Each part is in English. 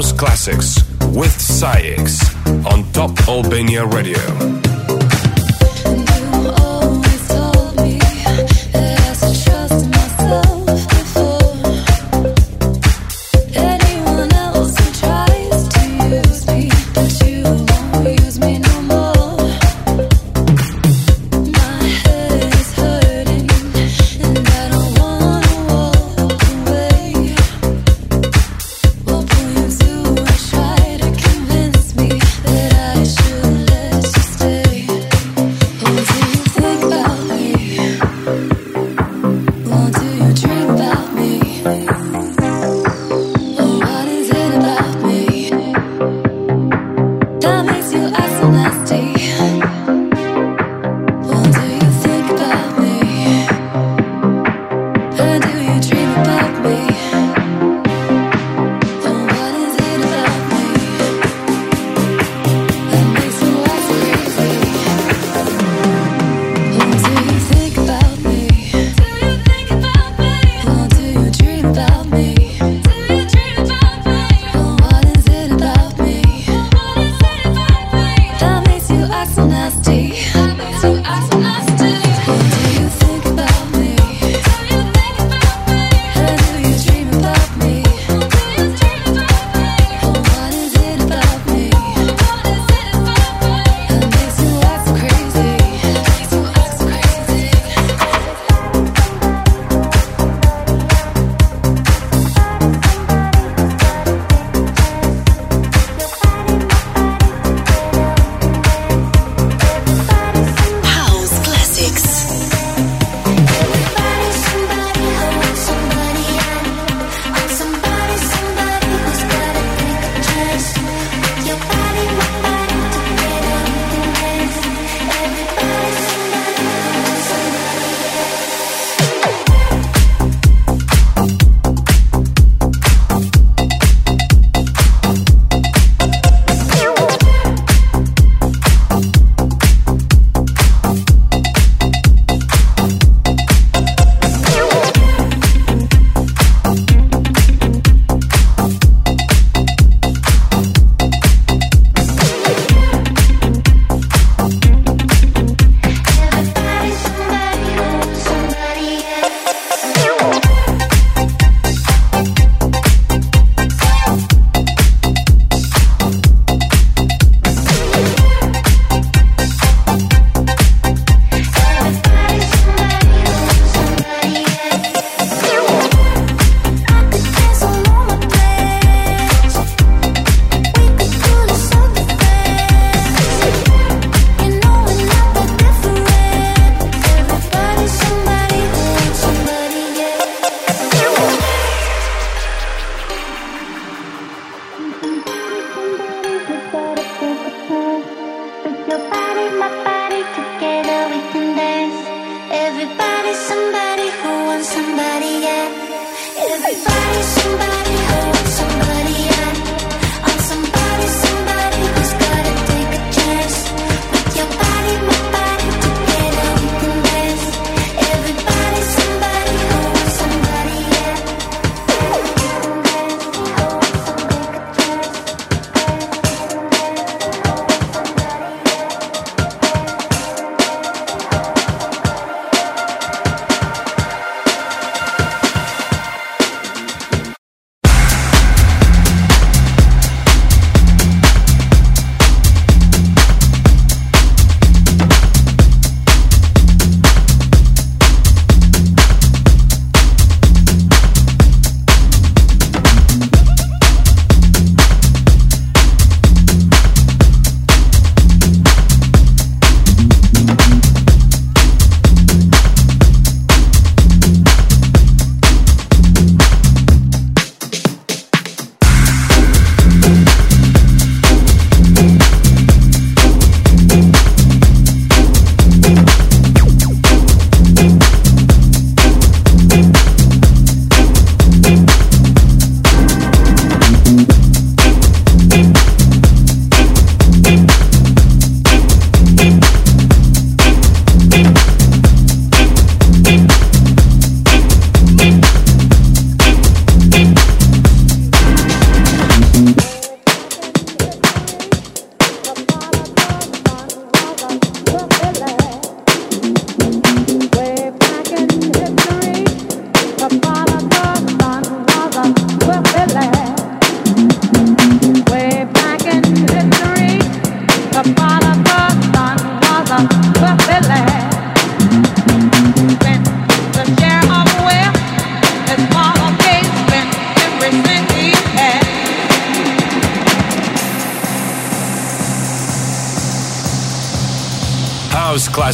Albania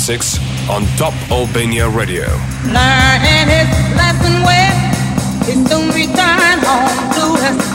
classics on Top Albania Radio. Learning his lesson well, soon home to his.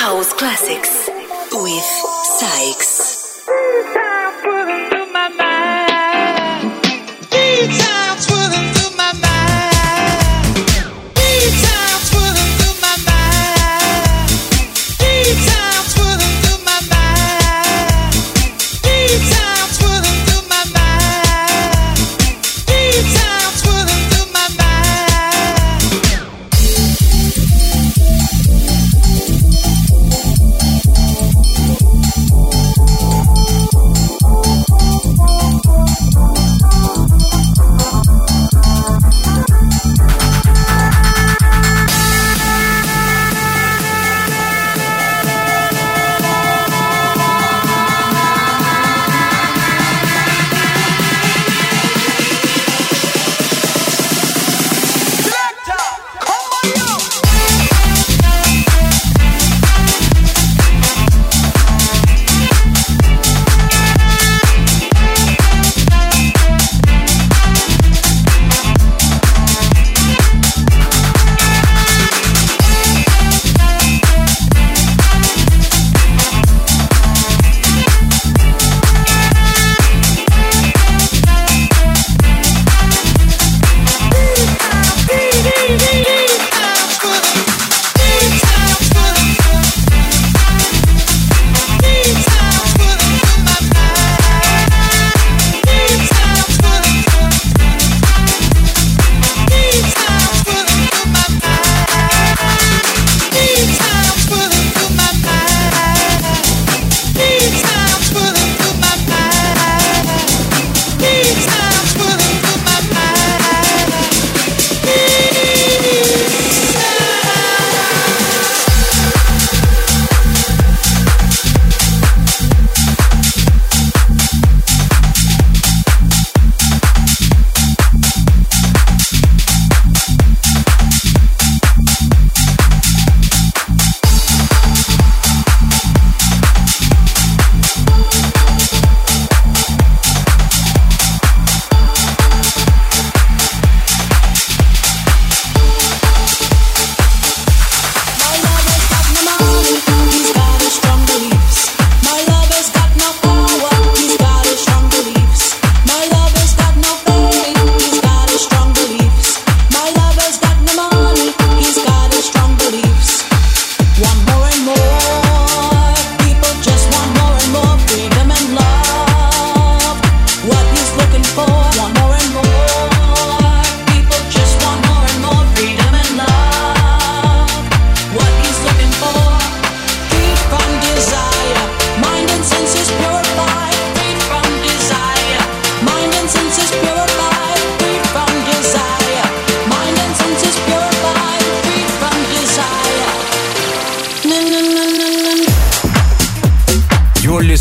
House Classics with SAIX.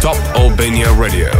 Top Albania Radio.